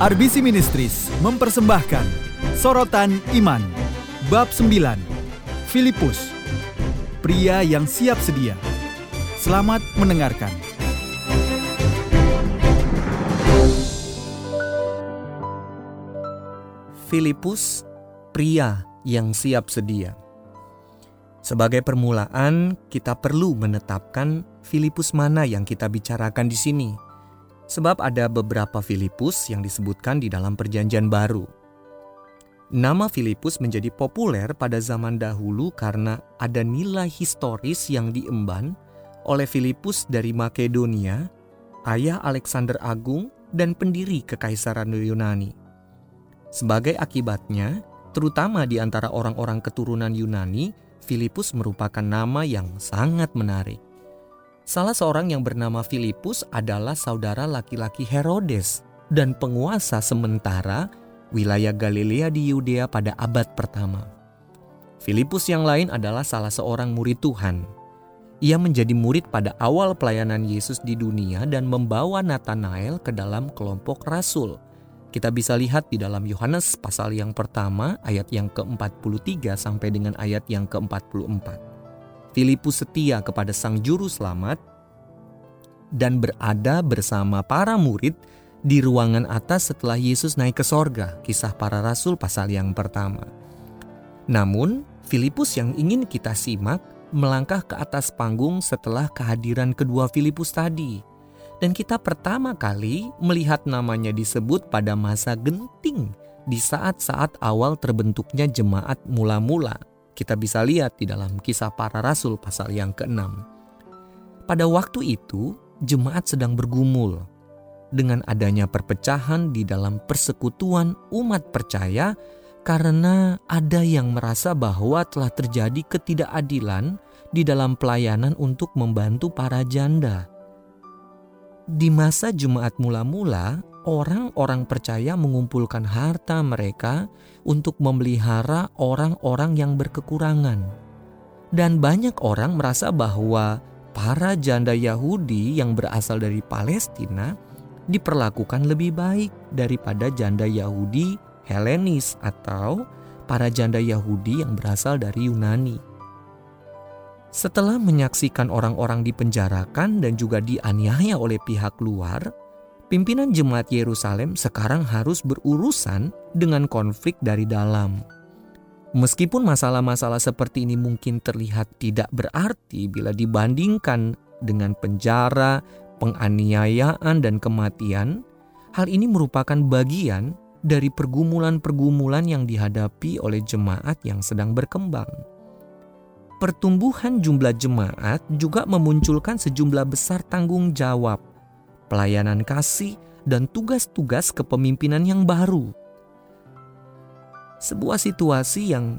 RBC Ministries mempersembahkan Sorotan Iman Bab 9 Filipus. Pria yang siap sedia. Selamat mendengarkan. Filipus Pria yang siap sedia. Sebagai permulaan, kita perlu menetapkan Filipus mana yang kita bicarakan di sini – Sebab ada beberapa Filipus yang disebutkan di dalam Perjanjian Baru. Nama Filipus menjadi populer pada zaman dahulu karena ada nilai historis yang diemban oleh Filipus dari Makedonia, ayah Alexander Agung, dan pendiri Kekaisaran Yunani. Sebagai akibatnya, terutama di antara orang-orang keturunan Yunani, Filipus merupakan nama yang sangat menarik. Salah seorang yang bernama Filipus adalah saudara laki-laki Herodes dan penguasa sementara wilayah Galilea di Yudea pada abad pertama. Filipus yang lain adalah salah seorang murid Tuhan. Ia menjadi murid pada awal pelayanan Yesus di dunia dan membawa Nathanael ke dalam kelompok rasul. Kita bisa lihat di dalam Yohanes pasal yang pertama ayat yang ke-43 sampai dengan ayat yang ke-44. Filipus setia kepada Sang Juru Selamat dan berada bersama para murid di ruangan atas setelah Yesus naik ke sorga, kisah para rasul pasal yang pertama. Namun, Filipus yang ingin kita simak melangkah ke atas panggung setelah kehadiran kedua Filipus tadi. Dan kita pertama kali melihat namanya disebut pada masa genting di saat-saat awal terbentuknya jemaat mula-mula kita bisa lihat di dalam kisah para rasul pasal yang ke-6. Pada waktu itu, jemaat sedang bergumul dengan adanya perpecahan di dalam persekutuan umat percaya karena ada yang merasa bahwa telah terjadi ketidakadilan di dalam pelayanan untuk membantu para janda. Di masa jemaat mula-mula, orang-orang percaya mengumpulkan harta mereka untuk memelihara orang-orang yang berkekurangan. Dan banyak orang merasa bahwa para janda Yahudi yang berasal dari Palestina diperlakukan lebih baik daripada janda Yahudi Helenis atau para janda Yahudi yang berasal dari Yunani. Setelah menyaksikan orang-orang dipenjarakan dan juga dianiaya oleh pihak luar, pimpinan jemaat Yerusalem sekarang harus berurusan dengan konflik dari dalam. Meskipun masalah-masalah seperti ini mungkin terlihat tidak berarti bila dibandingkan dengan penjara, penganiayaan, dan kematian, hal ini merupakan bagian dari pergumulan-pergumulan yang dihadapi oleh jemaat yang sedang berkembang. Pertumbuhan jumlah jemaat juga memunculkan sejumlah besar tanggung jawab pelayanan kasih, dan tugas-tugas kepemimpinan yang baru. Sebuah situasi yang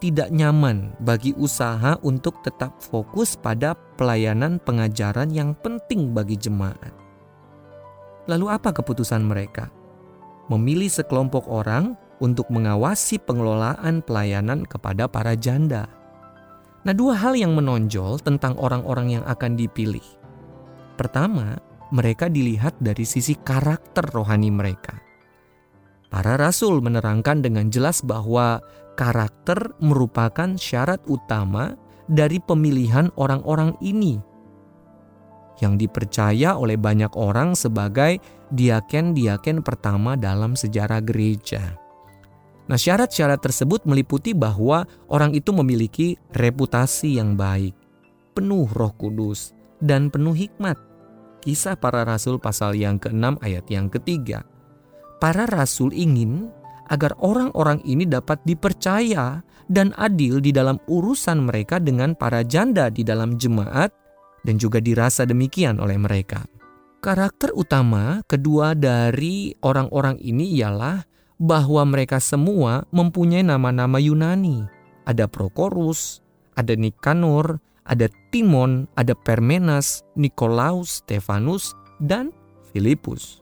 tidak nyaman bagi usaha untuk tetap fokus pada pelayanan pengajaran yang penting bagi jemaat. Lalu, apa keputusan mereka? Memilih sekelompok orang untuk mengawasi pengelolaan pelayanan kepada para janda. Nah, dua hal yang menonjol tentang orang-orang yang akan dipilih. Pertama, mereka dilihat dari sisi karakter rohani mereka. Para rasul menerangkan dengan jelas bahwa karakter merupakan syarat utama dari pemilihan orang-orang ini yang dipercaya oleh banyak orang sebagai diaken-diaken pertama dalam sejarah gereja. Nah, syarat-syarat tersebut meliputi bahwa orang itu memiliki reputasi yang baik, penuh Roh Kudus, dan penuh hikmat Kisah para rasul pasal yang ke-6 ayat yang ketiga. Para rasul ingin agar orang-orang ini dapat dipercaya dan adil di dalam urusan mereka dengan para janda di dalam jemaat dan juga dirasa demikian oleh mereka. Karakter utama kedua dari orang-orang ini ialah bahwa mereka semua mempunyai nama-nama Yunani. Ada Prokorus, ada Nikanor, ada Timon, ada Permenas, Nikolaus, Stefanus, dan Filipus.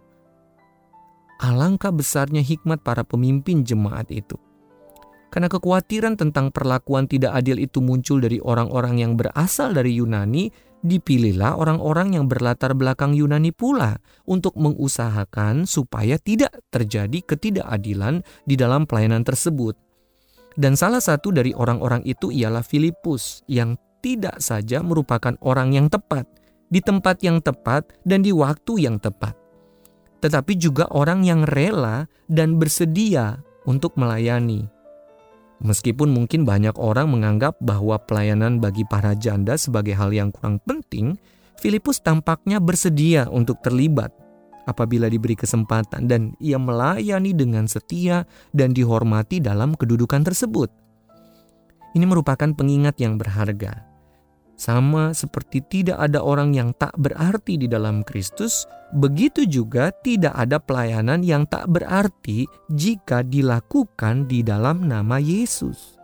Alangkah besarnya hikmat para pemimpin jemaat itu. Karena kekhawatiran tentang perlakuan tidak adil itu muncul dari orang-orang yang berasal dari Yunani dipilihlah orang-orang yang berlatar belakang Yunani pula untuk mengusahakan supaya tidak terjadi ketidakadilan di dalam pelayanan tersebut. Dan salah satu dari orang-orang itu ialah Filipus yang tidak saja merupakan orang yang tepat, di tempat yang tepat dan di waktu yang tepat, tetapi juga orang yang rela dan bersedia untuk melayani. Meskipun mungkin banyak orang menganggap bahwa pelayanan bagi para janda sebagai hal yang kurang penting, Filipus tampaknya bersedia untuk terlibat apabila diberi kesempatan dan ia melayani dengan setia dan dihormati dalam kedudukan tersebut. Ini merupakan pengingat yang berharga sama seperti tidak ada orang yang tak berarti di dalam Kristus, begitu juga tidak ada pelayanan yang tak berarti jika dilakukan di dalam nama Yesus.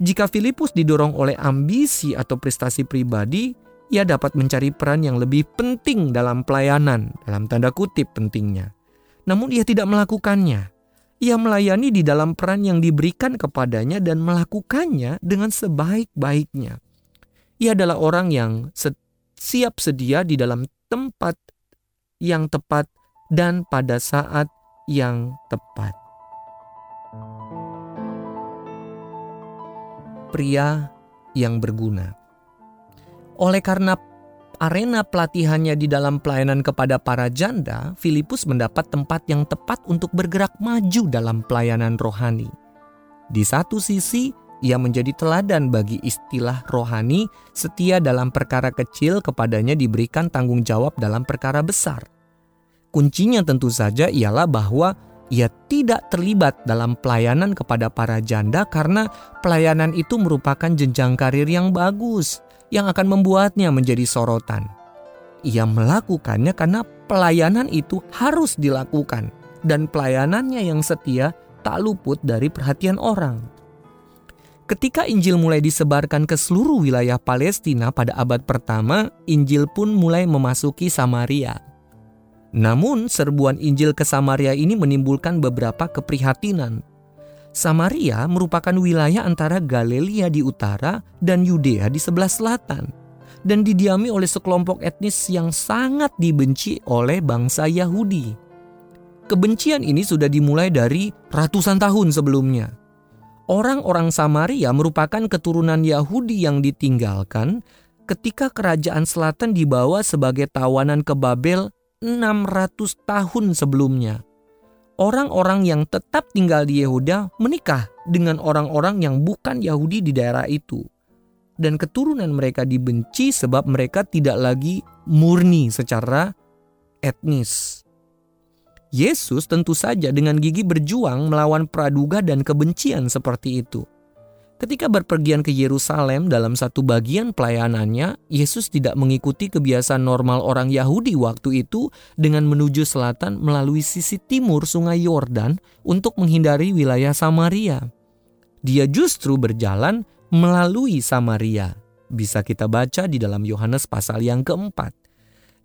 Jika Filipus didorong oleh ambisi atau prestasi pribadi, ia dapat mencari peran yang lebih penting dalam pelayanan, dalam tanda kutip pentingnya. Namun ia tidak melakukannya. Ia melayani di dalam peran yang diberikan kepadanya dan melakukannya dengan sebaik-baiknya. Ia adalah orang yang siap sedia di dalam tempat yang tepat dan pada saat yang tepat. Pria yang berguna. Oleh karena arena pelatihannya di dalam pelayanan kepada para janda, Filipus mendapat tempat yang tepat untuk bergerak maju dalam pelayanan rohani. Di satu sisi, ia menjadi teladan bagi istilah rohani, setia dalam perkara kecil kepadanya diberikan tanggung jawab dalam perkara besar. Kuncinya tentu saja ialah bahwa ia tidak terlibat dalam pelayanan kepada para janda karena pelayanan itu merupakan jenjang karir yang bagus yang akan membuatnya menjadi sorotan. Ia melakukannya karena pelayanan itu harus dilakukan dan pelayanannya yang setia tak luput dari perhatian orang. Ketika Injil mulai disebarkan ke seluruh wilayah Palestina pada abad pertama, Injil pun mulai memasuki Samaria. Namun, serbuan Injil ke Samaria ini menimbulkan beberapa keprihatinan. Samaria merupakan wilayah antara Galilea di utara dan Yudea di sebelah selatan, dan didiami oleh sekelompok etnis yang sangat dibenci oleh bangsa Yahudi. Kebencian ini sudah dimulai dari ratusan tahun sebelumnya Orang-orang Samaria merupakan keturunan Yahudi yang ditinggalkan ketika kerajaan selatan dibawa sebagai tawanan ke Babel 600 tahun sebelumnya. Orang-orang yang tetap tinggal di Yehuda menikah dengan orang-orang yang bukan Yahudi di daerah itu. Dan keturunan mereka dibenci sebab mereka tidak lagi murni secara etnis. Yesus tentu saja dengan gigi berjuang melawan praduga dan kebencian seperti itu. Ketika berpergian ke Yerusalem dalam satu bagian pelayanannya, Yesus tidak mengikuti kebiasaan normal orang Yahudi waktu itu dengan menuju selatan melalui sisi timur Sungai Yordan untuk menghindari wilayah Samaria. Dia justru berjalan melalui Samaria. Bisa kita baca di dalam Yohanes pasal yang keempat.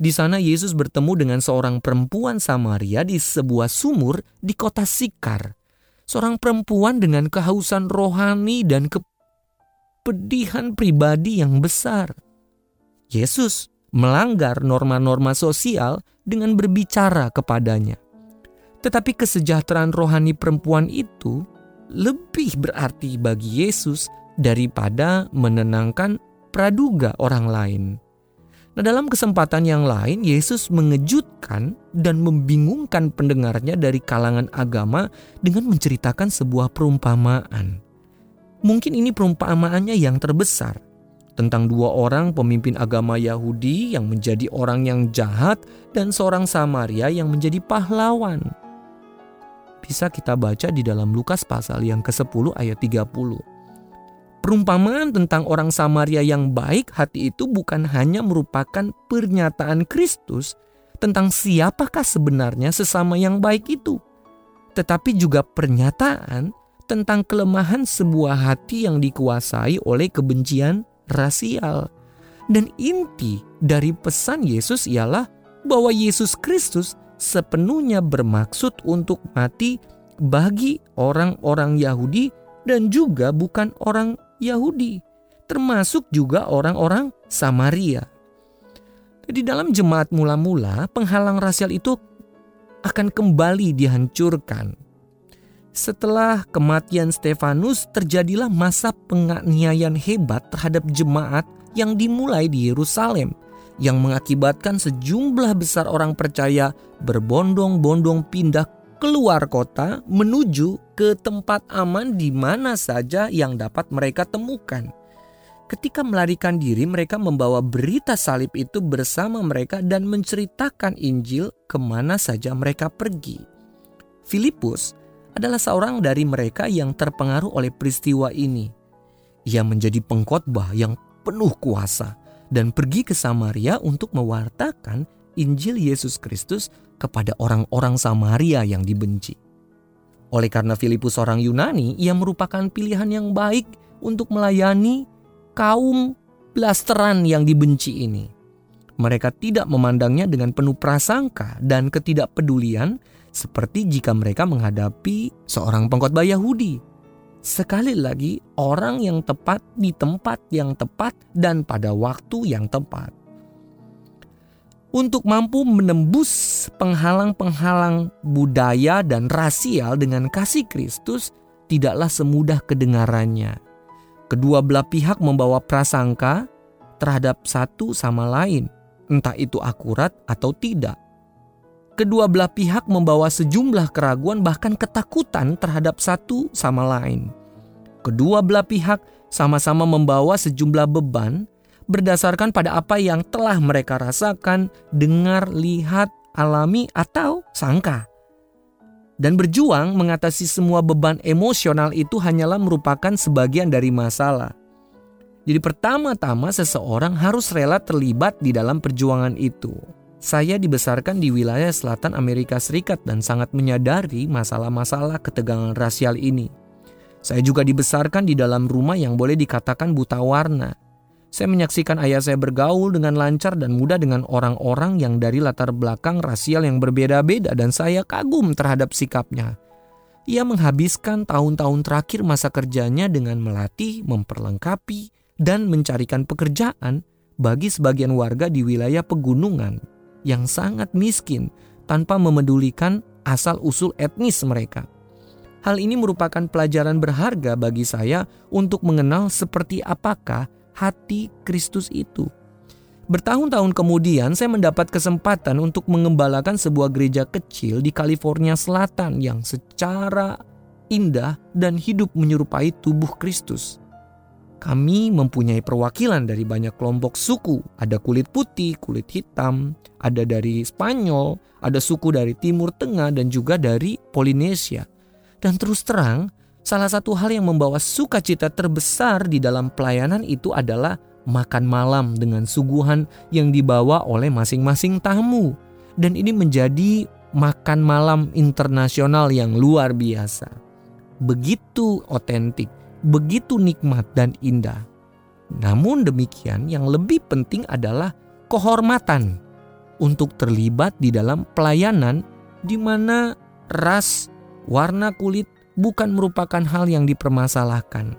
Di sana Yesus bertemu dengan seorang perempuan Samaria di sebuah sumur di kota Sikar. Seorang perempuan dengan kehausan rohani dan kepedihan pribadi yang besar. Yesus melanggar norma-norma sosial dengan berbicara kepadanya. Tetapi kesejahteraan rohani perempuan itu lebih berarti bagi Yesus daripada menenangkan praduga orang lain. Nah, dalam kesempatan yang lain, Yesus mengejutkan dan membingungkan pendengarnya dari kalangan agama dengan menceritakan sebuah perumpamaan. Mungkin ini perumpamaannya yang terbesar tentang dua orang pemimpin agama Yahudi yang menjadi orang yang jahat dan seorang Samaria yang menjadi pahlawan. Bisa kita baca di dalam Lukas pasal yang ke-10 ayat 30. Perumpamaan tentang orang Samaria yang baik hati itu bukan hanya merupakan pernyataan Kristus tentang siapakah sebenarnya sesama yang baik itu, tetapi juga pernyataan tentang kelemahan sebuah hati yang dikuasai oleh kebencian rasial. Dan inti dari pesan Yesus ialah bahwa Yesus Kristus sepenuhnya bermaksud untuk mati bagi orang-orang Yahudi dan juga bukan orang Yahudi, termasuk juga orang-orang Samaria. Di dalam jemaat mula-mula, penghalang rasial itu akan kembali dihancurkan. Setelah kematian Stefanus, terjadilah masa penganiayaan hebat terhadap jemaat yang dimulai di Yerusalem, yang mengakibatkan sejumlah besar orang percaya berbondong-bondong pindah keluar kota menuju ke tempat aman di mana saja yang dapat mereka temukan. Ketika melarikan diri, mereka membawa berita salib itu bersama mereka dan menceritakan Injil ke mana saja mereka pergi. Filipus adalah seorang dari mereka yang terpengaruh oleh peristiwa ini. Ia menjadi pengkhotbah yang penuh kuasa dan pergi ke Samaria untuk mewartakan Injil Yesus Kristus kepada orang-orang Samaria yang dibenci. Oleh karena Filipus orang Yunani, ia merupakan pilihan yang baik untuk melayani kaum blasteran yang dibenci ini. Mereka tidak memandangnya dengan penuh prasangka dan ketidakpedulian seperti jika mereka menghadapi seorang pengkhotbah Yahudi. Sekali lagi, orang yang tepat di tempat yang tepat dan pada waktu yang tepat. Untuk mampu menembus penghalang-penghalang budaya dan rasial dengan kasih Kristus tidaklah semudah kedengarannya. Kedua belah pihak membawa prasangka terhadap satu sama lain, entah itu akurat atau tidak. Kedua belah pihak membawa sejumlah keraguan, bahkan ketakutan terhadap satu sama lain. Kedua belah pihak sama-sama membawa sejumlah beban berdasarkan pada apa yang telah mereka rasakan, dengar, lihat, alami, atau sangka dan berjuang mengatasi semua beban emosional itu hanyalah merupakan sebagian dari masalah. Jadi pertama-tama seseorang harus rela terlibat di dalam perjuangan itu. Saya dibesarkan di wilayah selatan Amerika Serikat dan sangat menyadari masalah-masalah ketegangan rasial ini. Saya juga dibesarkan di dalam rumah yang boleh dikatakan buta warna. Saya menyaksikan ayah saya bergaul dengan lancar dan mudah dengan orang-orang yang dari latar belakang rasial yang berbeda-beda dan saya kagum terhadap sikapnya. Ia menghabiskan tahun-tahun terakhir masa kerjanya dengan melatih, memperlengkapi, dan mencarikan pekerjaan bagi sebagian warga di wilayah pegunungan yang sangat miskin tanpa memedulikan asal-usul etnis mereka. Hal ini merupakan pelajaran berharga bagi saya untuk mengenal seperti apakah hati Kristus itu. Bertahun-tahun kemudian saya mendapat kesempatan untuk mengembalakan sebuah gereja kecil di California Selatan yang secara indah dan hidup menyerupai tubuh Kristus. Kami mempunyai perwakilan dari banyak kelompok suku. Ada kulit putih, kulit hitam, ada dari Spanyol, ada suku dari Timur Tengah dan juga dari Polinesia. Dan terus terang, Salah satu hal yang membawa sukacita terbesar di dalam pelayanan itu adalah makan malam dengan suguhan yang dibawa oleh masing-masing tamu. Dan ini menjadi makan malam internasional yang luar biasa. Begitu otentik, begitu nikmat dan indah. Namun demikian yang lebih penting adalah kehormatan untuk terlibat di dalam pelayanan di mana ras, warna kulit, bukan merupakan hal yang dipermasalahkan.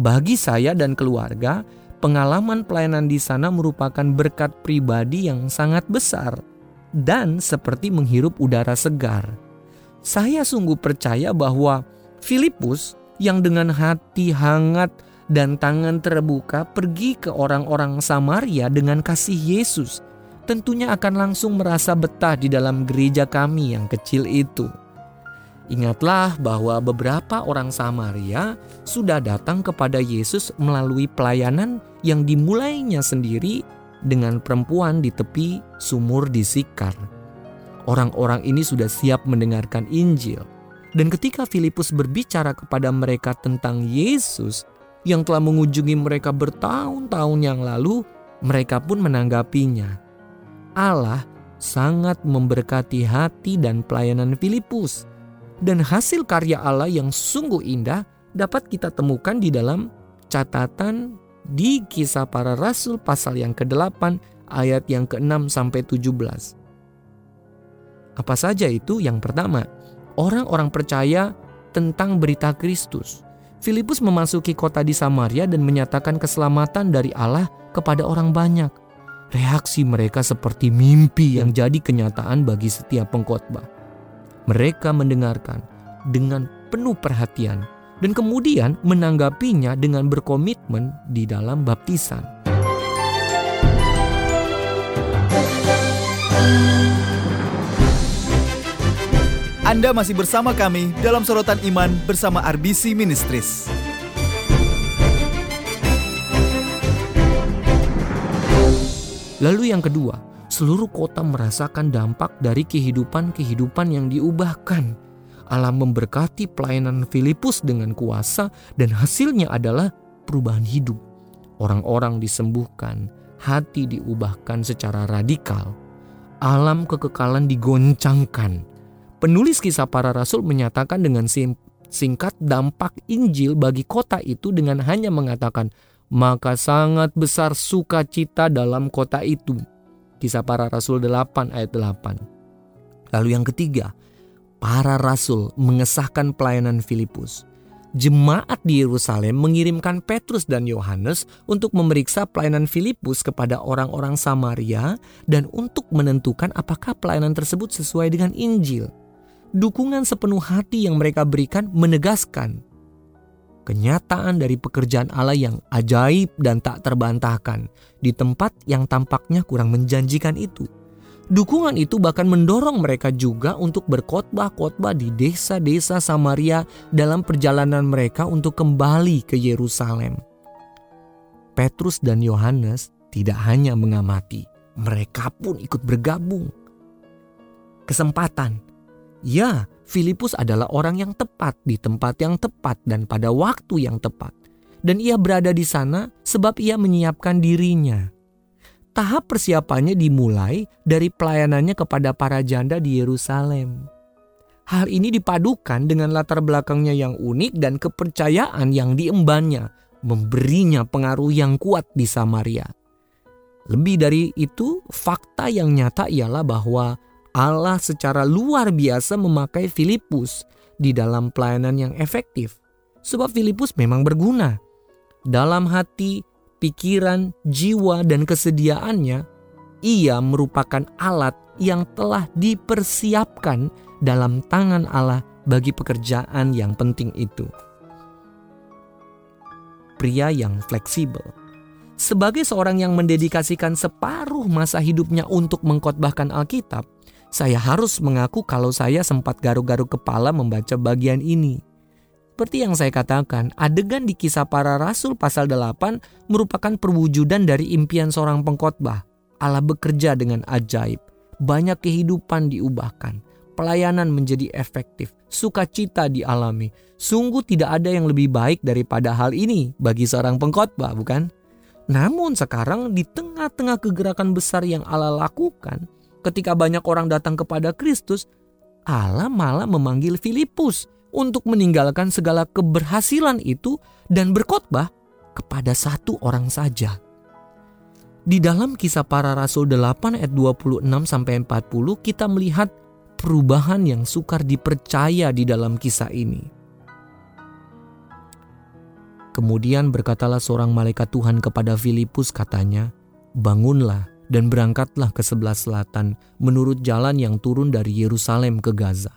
Bagi saya dan keluarga, pengalaman pelayanan di sana merupakan berkat pribadi yang sangat besar dan seperti menghirup udara segar. Saya sungguh percaya bahwa Filipus yang dengan hati hangat dan tangan terbuka pergi ke orang-orang Samaria dengan kasih Yesus, tentunya akan langsung merasa betah di dalam gereja kami yang kecil itu. Ingatlah bahwa beberapa orang Samaria sudah datang kepada Yesus melalui pelayanan yang dimulainya sendiri dengan perempuan di tepi sumur di Sikar. Orang-orang ini sudah siap mendengarkan Injil. Dan ketika Filipus berbicara kepada mereka tentang Yesus yang telah mengunjungi mereka bertahun-tahun yang lalu, mereka pun menanggapinya. Allah sangat memberkati hati dan pelayanan Filipus dan hasil karya Allah yang sungguh indah dapat kita temukan di dalam catatan di kisah para rasul pasal yang ke-8 ayat yang ke-6 sampai 17. Apa saja itu? Yang pertama, orang-orang percaya tentang berita Kristus. Filipus memasuki kota di Samaria dan menyatakan keselamatan dari Allah kepada orang banyak. Reaksi mereka seperti mimpi yang jadi kenyataan bagi setiap pengkhotbah. Mereka mendengarkan dengan penuh perhatian dan kemudian menanggapinya dengan berkomitmen di dalam baptisan. Anda masih bersama kami dalam sorotan iman bersama RBC Ministries. Lalu yang kedua, seluruh kota merasakan dampak dari kehidupan-kehidupan yang diubahkan. Allah memberkati pelayanan Filipus dengan kuasa dan hasilnya adalah perubahan hidup. Orang-orang disembuhkan, hati diubahkan secara radikal. Alam kekekalan digoncangkan. Penulis kisah para rasul menyatakan dengan singkat dampak Injil bagi kota itu dengan hanya mengatakan maka sangat besar sukacita dalam kota itu. Kisah para Rasul 8 ayat 8. Lalu yang ketiga, para rasul mengesahkan pelayanan Filipus. Jemaat di Yerusalem mengirimkan Petrus dan Yohanes untuk memeriksa pelayanan Filipus kepada orang-orang Samaria dan untuk menentukan apakah pelayanan tersebut sesuai dengan Injil. Dukungan sepenuh hati yang mereka berikan menegaskan kenyataan dari pekerjaan Allah yang ajaib dan tak terbantahkan di tempat yang tampaknya kurang menjanjikan itu. Dukungan itu bahkan mendorong mereka juga untuk berkhotbah-khotbah di desa-desa Samaria dalam perjalanan mereka untuk kembali ke Yerusalem. Petrus dan Yohanes tidak hanya mengamati, mereka pun ikut bergabung. Kesempatan, ya, Filipus adalah orang yang tepat di tempat yang tepat dan pada waktu yang tepat. Dan ia berada di sana sebab ia menyiapkan dirinya. Tahap persiapannya dimulai dari pelayanannya kepada para janda di Yerusalem. Hal ini dipadukan dengan latar belakangnya yang unik dan kepercayaan yang diembannya, memberinya pengaruh yang kuat di Samaria. Lebih dari itu, fakta yang nyata ialah bahwa Allah secara luar biasa memakai Filipus di dalam pelayanan yang efektif. Sebab Filipus memang berguna. Dalam hati, pikiran, jiwa, dan kesediaannya, ia merupakan alat yang telah dipersiapkan dalam tangan Allah bagi pekerjaan yang penting itu. Pria yang fleksibel. Sebagai seorang yang mendedikasikan separuh masa hidupnya untuk mengkotbahkan Alkitab, saya harus mengaku kalau saya sempat garuk-garuk kepala membaca bagian ini. Seperti yang saya katakan, adegan di kisah para rasul pasal 8 merupakan perwujudan dari impian seorang pengkhotbah. Allah bekerja dengan ajaib, banyak kehidupan diubahkan, pelayanan menjadi efektif, sukacita dialami. Sungguh tidak ada yang lebih baik daripada hal ini bagi seorang pengkhotbah, bukan? Namun sekarang di tengah-tengah kegerakan besar yang Allah lakukan, ketika banyak orang datang kepada Kristus, Allah malah memanggil Filipus untuk meninggalkan segala keberhasilan itu dan berkhotbah kepada satu orang saja. Di dalam kisah para rasul 8 ayat 26 sampai 40 kita melihat perubahan yang sukar dipercaya di dalam kisah ini. Kemudian berkatalah seorang malaikat Tuhan kepada Filipus katanya, "Bangunlah dan berangkatlah ke sebelah selatan menurut jalan yang turun dari Yerusalem ke Gaza.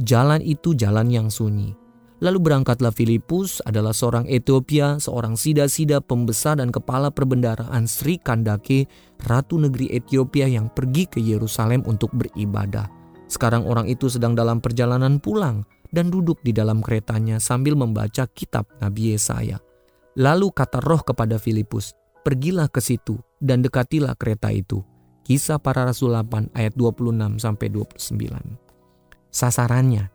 Jalan itu jalan yang sunyi. Lalu berangkatlah Filipus adalah seorang Ethiopia, seorang sida-sida pembesar dan kepala perbendaraan Sri Kandake, ratu negeri Ethiopia yang pergi ke Yerusalem untuk beribadah. Sekarang orang itu sedang dalam perjalanan pulang dan duduk di dalam keretanya sambil membaca kitab Nabi Yesaya. Lalu kata roh kepada Filipus, pergilah ke situ dan dekatilah kereta itu. Kisah para Rasul 8 ayat 26 sampai 29. Sasarannya,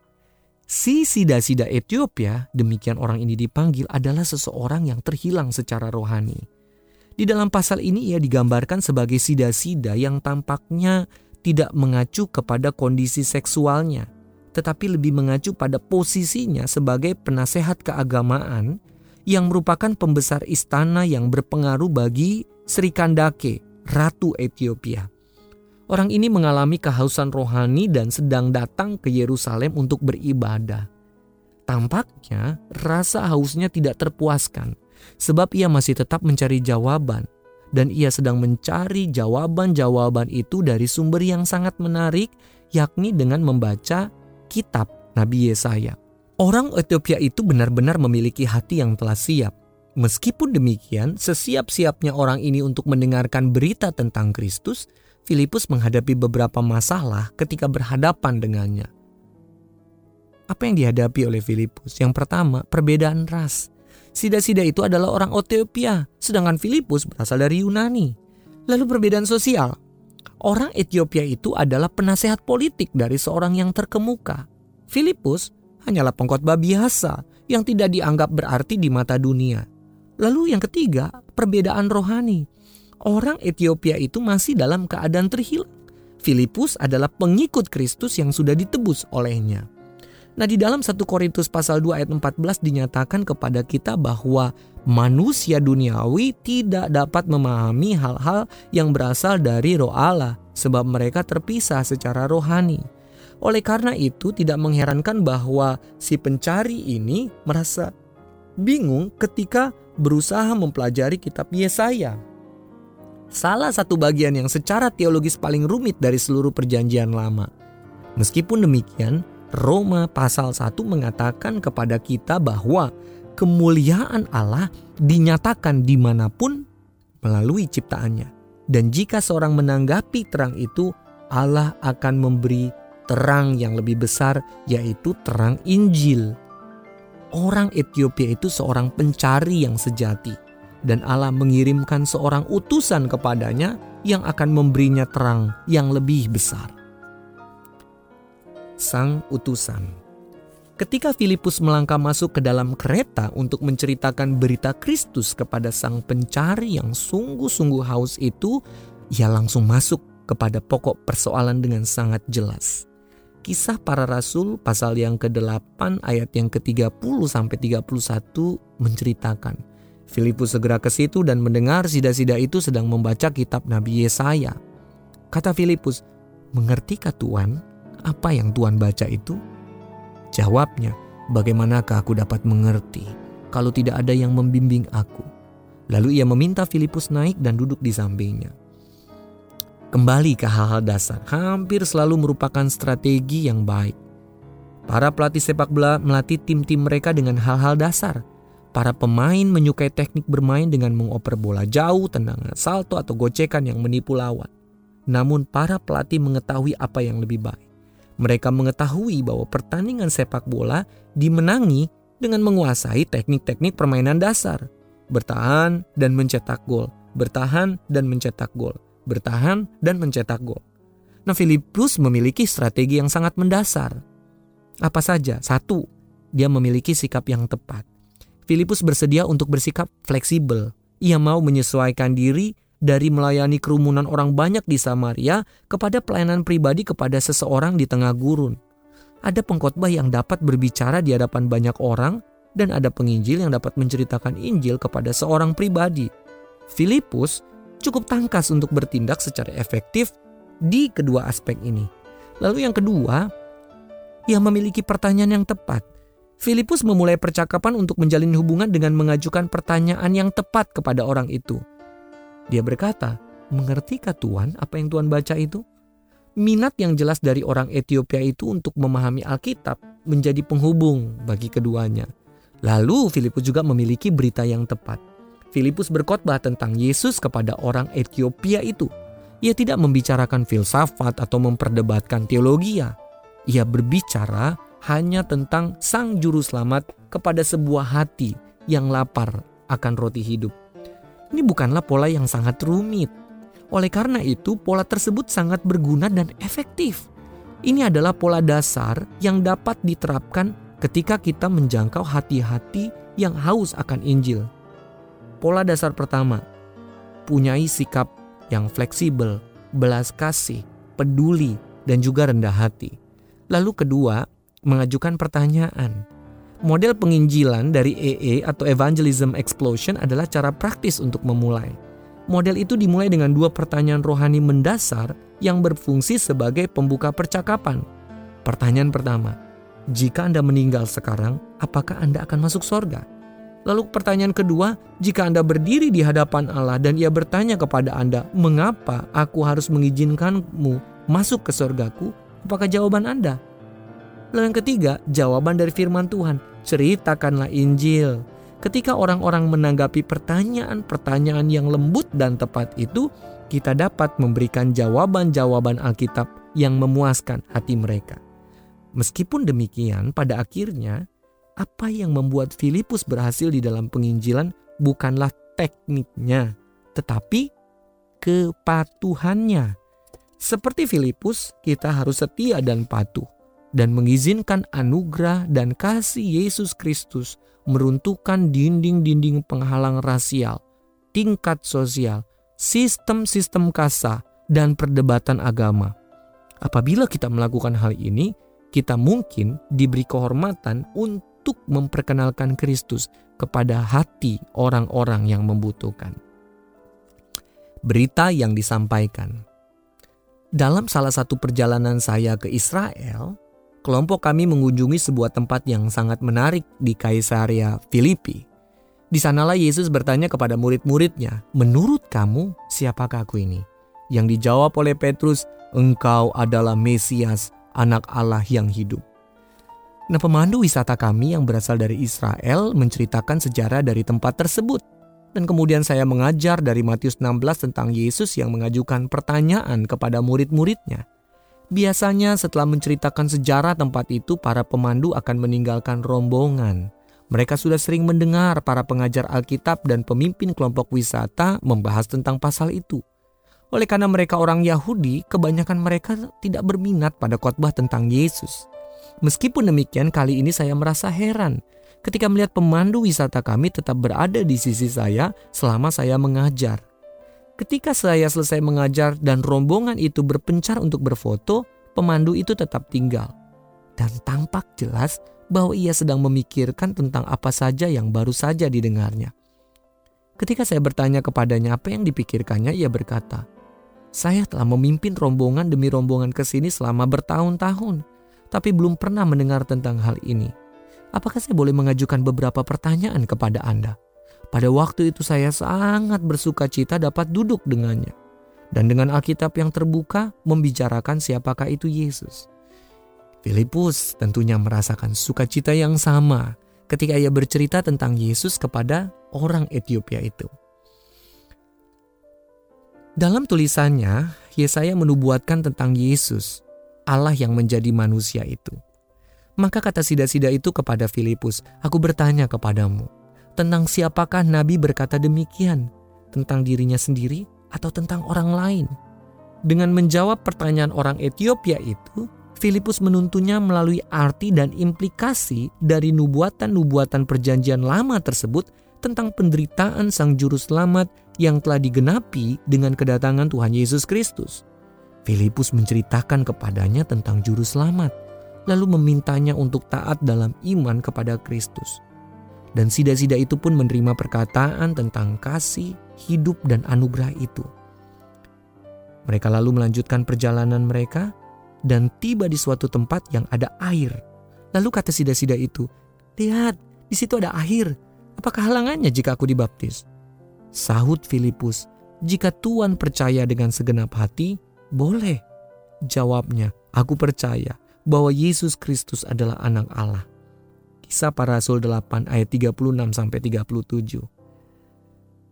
si sida-sida Ethiopia, demikian orang ini dipanggil adalah seseorang yang terhilang secara rohani. Di dalam pasal ini ia digambarkan sebagai sida-sida yang tampaknya tidak mengacu kepada kondisi seksualnya, tetapi lebih mengacu pada posisinya sebagai penasehat keagamaan yang merupakan pembesar istana yang berpengaruh bagi Sri Kandake, Ratu Ethiopia. Orang ini mengalami kehausan rohani dan sedang datang ke Yerusalem untuk beribadah. Tampaknya rasa hausnya tidak terpuaskan sebab ia masih tetap mencari jawaban dan ia sedang mencari jawaban-jawaban itu dari sumber yang sangat menarik, yakni dengan membaca kitab Nabi Yesaya. Orang Ethiopia itu benar-benar memiliki hati yang telah siap. Meskipun demikian, sesiap-siapnya orang ini untuk mendengarkan berita tentang Kristus, Filipus menghadapi beberapa masalah ketika berhadapan dengannya. Apa yang dihadapi oleh Filipus? Yang pertama, perbedaan ras. Sida-sida itu adalah orang Ethiopia, sedangkan Filipus berasal dari Yunani. Lalu perbedaan sosial. Orang Ethiopia itu adalah penasehat politik dari seorang yang terkemuka. Filipus hanyalah pengkhotbah biasa yang tidak dianggap berarti di mata dunia. Lalu yang ketiga, perbedaan rohani. Orang Ethiopia itu masih dalam keadaan terhilang. Filipus adalah pengikut Kristus yang sudah ditebus olehnya. Nah di dalam 1 Korintus pasal 2 ayat 14 dinyatakan kepada kita bahwa manusia duniawi tidak dapat memahami hal-hal yang berasal dari roh Allah sebab mereka terpisah secara rohani. Oleh karena itu tidak mengherankan bahwa si pencari ini merasa bingung ketika berusaha mempelajari kitab Yesaya. Salah satu bagian yang secara teologis paling rumit dari seluruh perjanjian lama. Meskipun demikian, Roma pasal 1 mengatakan kepada kita bahwa kemuliaan Allah dinyatakan di mana pun melalui ciptaannya. Dan jika seorang menanggapi terang itu, Allah akan memberi terang yang lebih besar, yaitu terang Injil orang Ethiopia itu seorang pencari yang sejati, dan Allah mengirimkan seorang utusan kepadanya yang akan memberinya terang yang lebih besar. Sang utusan Ketika Filipus melangkah masuk ke dalam kereta untuk menceritakan berita Kristus kepada sang pencari yang sungguh-sungguh haus itu, ia langsung masuk kepada pokok persoalan dengan sangat jelas. Kisah para Rasul pasal yang ke-8 ayat yang ke-30 sampai 31 menceritakan Filipus segera ke situ dan mendengar sida-sida itu sedang membaca kitab Nabi Yesaya. Kata Filipus, "Mengertikah Tuhan apa yang Tuhan baca itu?" Jawabnya, "Bagaimanakah aku dapat mengerti kalau tidak ada yang membimbing aku?" Lalu ia meminta Filipus naik dan duduk di sampingnya. Kembali ke hal-hal dasar, hampir selalu merupakan strategi yang baik. Para pelatih sepak bola melatih tim-tim mereka dengan hal-hal dasar. Para pemain menyukai teknik bermain dengan mengoper bola jauh, tendangan salto atau gocekan yang menipu lawan. Namun para pelatih mengetahui apa yang lebih baik. Mereka mengetahui bahwa pertandingan sepak bola dimenangi dengan menguasai teknik-teknik permainan dasar. Bertahan dan mencetak gol, bertahan dan mencetak gol bertahan, dan mencetak gol. Nah, Filipus memiliki strategi yang sangat mendasar. Apa saja? Satu, dia memiliki sikap yang tepat. Filipus bersedia untuk bersikap fleksibel. Ia mau menyesuaikan diri dari melayani kerumunan orang banyak di Samaria kepada pelayanan pribadi kepada seseorang di tengah gurun. Ada pengkhotbah yang dapat berbicara di hadapan banyak orang dan ada penginjil yang dapat menceritakan Injil kepada seorang pribadi. Filipus cukup tangkas untuk bertindak secara efektif di kedua aspek ini. Lalu yang kedua, ia memiliki pertanyaan yang tepat. Filipus memulai percakapan untuk menjalin hubungan dengan mengajukan pertanyaan yang tepat kepada orang itu. Dia berkata, "Mengertikah Tuhan apa yang Tuhan baca itu?" Minat yang jelas dari orang Ethiopia itu untuk memahami Alkitab menjadi penghubung bagi keduanya. Lalu Filipus juga memiliki berita yang tepat. Filipus berkhotbah tentang Yesus kepada orang Ethiopia itu. Ia tidak membicarakan filsafat atau memperdebatkan teologi. Ia berbicara hanya tentang Sang Juru Selamat kepada sebuah hati yang lapar akan roti hidup. Ini bukanlah pola yang sangat rumit. Oleh karena itu, pola tersebut sangat berguna dan efektif. Ini adalah pola dasar yang dapat diterapkan ketika kita menjangkau hati-hati yang haus akan Injil. Pola dasar pertama, punyai sikap yang fleksibel, belas kasih, peduli, dan juga rendah hati. Lalu kedua, mengajukan pertanyaan. Model penginjilan dari EE atau Evangelism Explosion adalah cara praktis untuk memulai. Model itu dimulai dengan dua pertanyaan rohani mendasar yang berfungsi sebagai pembuka percakapan. Pertanyaan pertama, jika Anda meninggal sekarang, apakah Anda akan masuk sorga? Lalu pertanyaan kedua, jika Anda berdiri di hadapan Allah dan ia bertanya kepada Anda, mengapa aku harus mengizinkanmu masuk ke surgaku? Apakah jawaban Anda? Lalu yang ketiga, jawaban dari firman Tuhan, ceritakanlah Injil. Ketika orang-orang menanggapi pertanyaan-pertanyaan yang lembut dan tepat itu, kita dapat memberikan jawaban-jawaban Alkitab yang memuaskan hati mereka. Meskipun demikian, pada akhirnya apa yang membuat Filipus berhasil di dalam penginjilan bukanlah tekniknya, tetapi kepatuhannya. Seperti Filipus, kita harus setia dan patuh dan mengizinkan anugerah dan kasih Yesus Kristus meruntuhkan dinding-dinding penghalang rasial, tingkat sosial, sistem-sistem kasa, dan perdebatan agama. Apabila kita melakukan hal ini, kita mungkin diberi kehormatan untuk untuk memperkenalkan Kristus kepada hati orang-orang yang membutuhkan. Berita yang disampaikan dalam salah satu perjalanan saya ke Israel, kelompok kami mengunjungi sebuah tempat yang sangat menarik di Kaisaria Filipi. Di sanalah Yesus bertanya kepada murid-muridnya, "Menurut kamu, siapakah aku ini?" Yang dijawab oleh Petrus, "Engkau adalah Mesias, Anak Allah yang hidup." Nah, pemandu wisata kami yang berasal dari Israel menceritakan sejarah dari tempat tersebut. Dan kemudian saya mengajar dari Matius 16 tentang Yesus yang mengajukan pertanyaan kepada murid-muridnya. Biasanya setelah menceritakan sejarah tempat itu, para pemandu akan meninggalkan rombongan. Mereka sudah sering mendengar para pengajar Alkitab dan pemimpin kelompok wisata membahas tentang pasal itu. Oleh karena mereka orang Yahudi, kebanyakan mereka tidak berminat pada khotbah tentang Yesus. Meskipun demikian, kali ini saya merasa heran ketika melihat pemandu wisata kami tetap berada di sisi saya selama saya mengajar. Ketika saya selesai mengajar dan rombongan itu berpencar untuk berfoto, pemandu itu tetap tinggal. Dan tampak jelas bahwa ia sedang memikirkan tentang apa saja yang baru saja didengarnya. Ketika saya bertanya kepadanya apa yang dipikirkannya, ia berkata, "Saya telah memimpin rombongan demi rombongan ke sini selama bertahun-tahun tapi belum pernah mendengar tentang hal ini. Apakah saya boleh mengajukan beberapa pertanyaan kepada Anda? Pada waktu itu saya sangat bersuka cita dapat duduk dengannya. Dan dengan Alkitab yang terbuka membicarakan siapakah itu Yesus. Filipus tentunya merasakan sukacita yang sama ketika ia bercerita tentang Yesus kepada orang Ethiopia itu. Dalam tulisannya, Yesaya menubuatkan tentang Yesus Allah yang menjadi manusia itu. Maka kata sida-sida itu kepada Filipus, "Aku bertanya kepadamu, tentang siapakah nabi berkata demikian? Tentang dirinya sendiri atau tentang orang lain?" Dengan menjawab pertanyaan orang Ethiopia itu, Filipus menuntunnya melalui arti dan implikasi dari nubuatan-nubuatan perjanjian lama tersebut tentang penderitaan Sang Juru Selamat yang telah digenapi dengan kedatangan Tuhan Yesus Kristus. Filipus menceritakan kepadanya tentang juru selamat, lalu memintanya untuk taat dalam iman kepada Kristus. Dan sida-sida itu pun menerima perkataan tentang kasih, hidup, dan anugerah itu. Mereka lalu melanjutkan perjalanan mereka dan tiba di suatu tempat yang ada air. Lalu kata sida-sida itu, "Lihat, di situ ada air. Apakah halangannya jika aku dibaptis?" Sahut Filipus, "Jika Tuhan percaya dengan segenap hati, boleh. Jawabnya, aku percaya bahwa Yesus Kristus adalah anak Allah. Kisah para Rasul 8 ayat 36 sampai 37.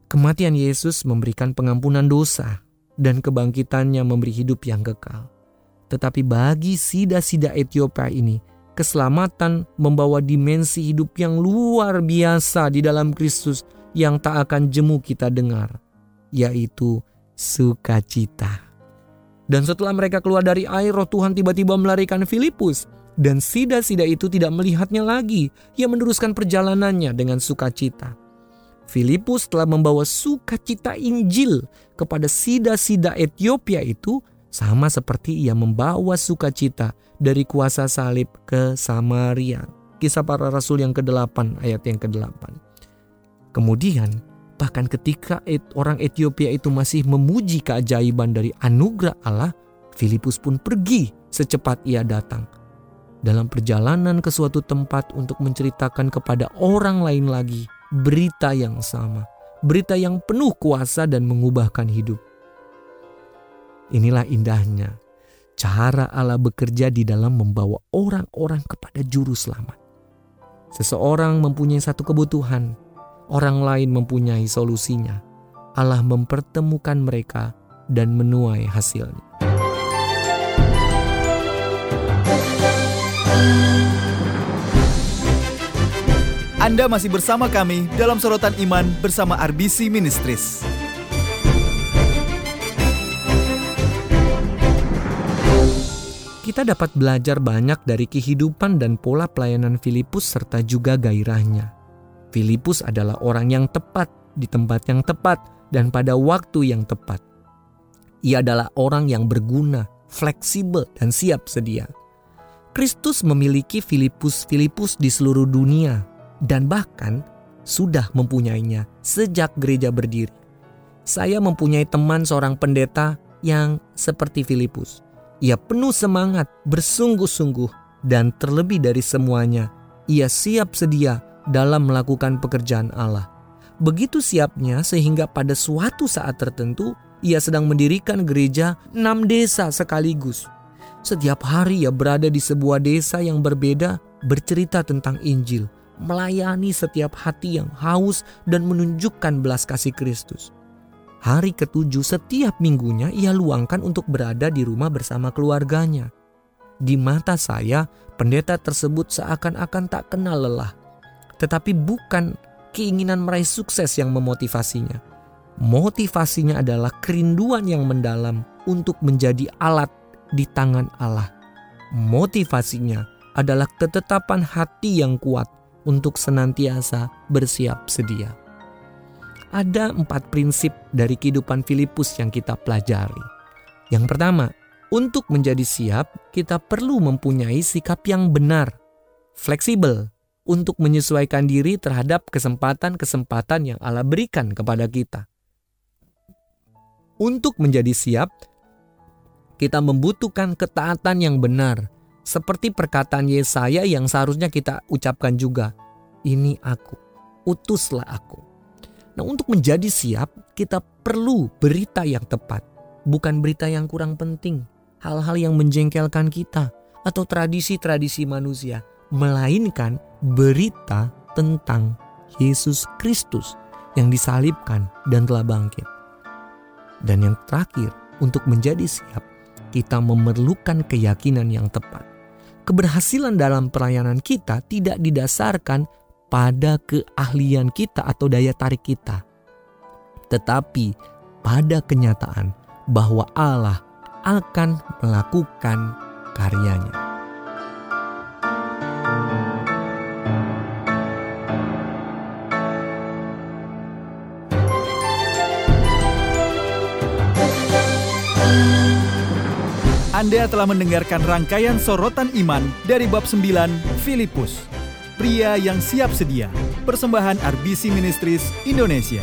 Kematian Yesus memberikan pengampunan dosa dan kebangkitannya memberi hidup yang kekal. Tetapi bagi sida-sida Ethiopia ini, keselamatan membawa dimensi hidup yang luar biasa di dalam Kristus yang tak akan jemu kita dengar, yaitu sukacita. Dan setelah mereka keluar dari air, roh Tuhan tiba-tiba melarikan Filipus. Dan sida-sida itu tidak melihatnya lagi. Ia meneruskan perjalanannya dengan sukacita. Filipus telah membawa sukacita Injil kepada sida-sida Ethiopia itu sama seperti ia membawa sukacita dari kuasa salib ke Samaria. Kisah para rasul yang ke-8 ayat yang ke-8. Kemudian Bahkan ketika orang Ethiopia itu masih memuji keajaiban dari anugerah Allah, Filipus pun pergi secepat ia datang. Dalam perjalanan ke suatu tempat untuk menceritakan kepada orang lain lagi berita yang sama, berita yang penuh kuasa dan mengubahkan hidup. Inilah indahnya cara Allah bekerja di dalam membawa orang-orang kepada juru selamat. Seseorang mempunyai satu kebutuhan, orang lain mempunyai solusinya. Allah mempertemukan mereka dan menuai hasilnya. Anda masih bersama kami dalam sorotan iman bersama RBC Ministries. Kita dapat belajar banyak dari kehidupan dan pola pelayanan Filipus serta juga gairahnya. Filipus adalah orang yang tepat di tempat yang tepat dan pada waktu yang tepat. Ia adalah orang yang berguna, fleksibel, dan siap sedia. Kristus memiliki Filipus-Filipus di seluruh dunia dan bahkan sudah mempunyainya sejak gereja berdiri. Saya mempunyai teman seorang pendeta yang seperti Filipus. Ia penuh semangat, bersungguh-sungguh, dan terlebih dari semuanya, ia siap sedia dalam melakukan pekerjaan Allah. Begitu siapnya sehingga pada suatu saat tertentu ia sedang mendirikan gereja enam desa sekaligus. Setiap hari ia berada di sebuah desa yang berbeda bercerita tentang Injil, melayani setiap hati yang haus dan menunjukkan belas kasih Kristus. Hari ketujuh setiap minggunya ia luangkan untuk berada di rumah bersama keluarganya. Di mata saya, pendeta tersebut seakan-akan tak kenal lelah. Tetapi bukan keinginan meraih sukses yang memotivasinya. Motivasinya adalah kerinduan yang mendalam untuk menjadi alat di tangan Allah. Motivasinya adalah ketetapan hati yang kuat untuk senantiasa bersiap sedia ada empat prinsip dari kehidupan Filipus yang kita pelajari. Yang pertama, untuk menjadi siap, kita perlu mempunyai sikap yang benar, fleksibel, untuk menyesuaikan diri terhadap kesempatan-kesempatan yang Allah berikan kepada kita. Untuk menjadi siap, kita membutuhkan ketaatan yang benar, seperti perkataan Yesaya yang seharusnya kita ucapkan juga, "Ini aku, utuslah aku." Nah, untuk menjadi siap, kita perlu berita yang tepat, bukan berita yang kurang penting, hal-hal yang menjengkelkan kita, atau tradisi-tradisi manusia, melainkan berita tentang Yesus Kristus yang disalibkan dan telah bangkit. Dan yang terakhir, untuk menjadi siap, kita memerlukan keyakinan yang tepat. Keberhasilan dalam pelayanan kita tidak didasarkan pada keahlian kita atau daya tarik kita, tetapi pada kenyataan bahwa Allah akan melakukan karyanya. Anda telah mendengarkan rangkaian sorotan iman dari bab 9 Filipus pria yang siap sedia. Persembahan RBC Ministries Indonesia.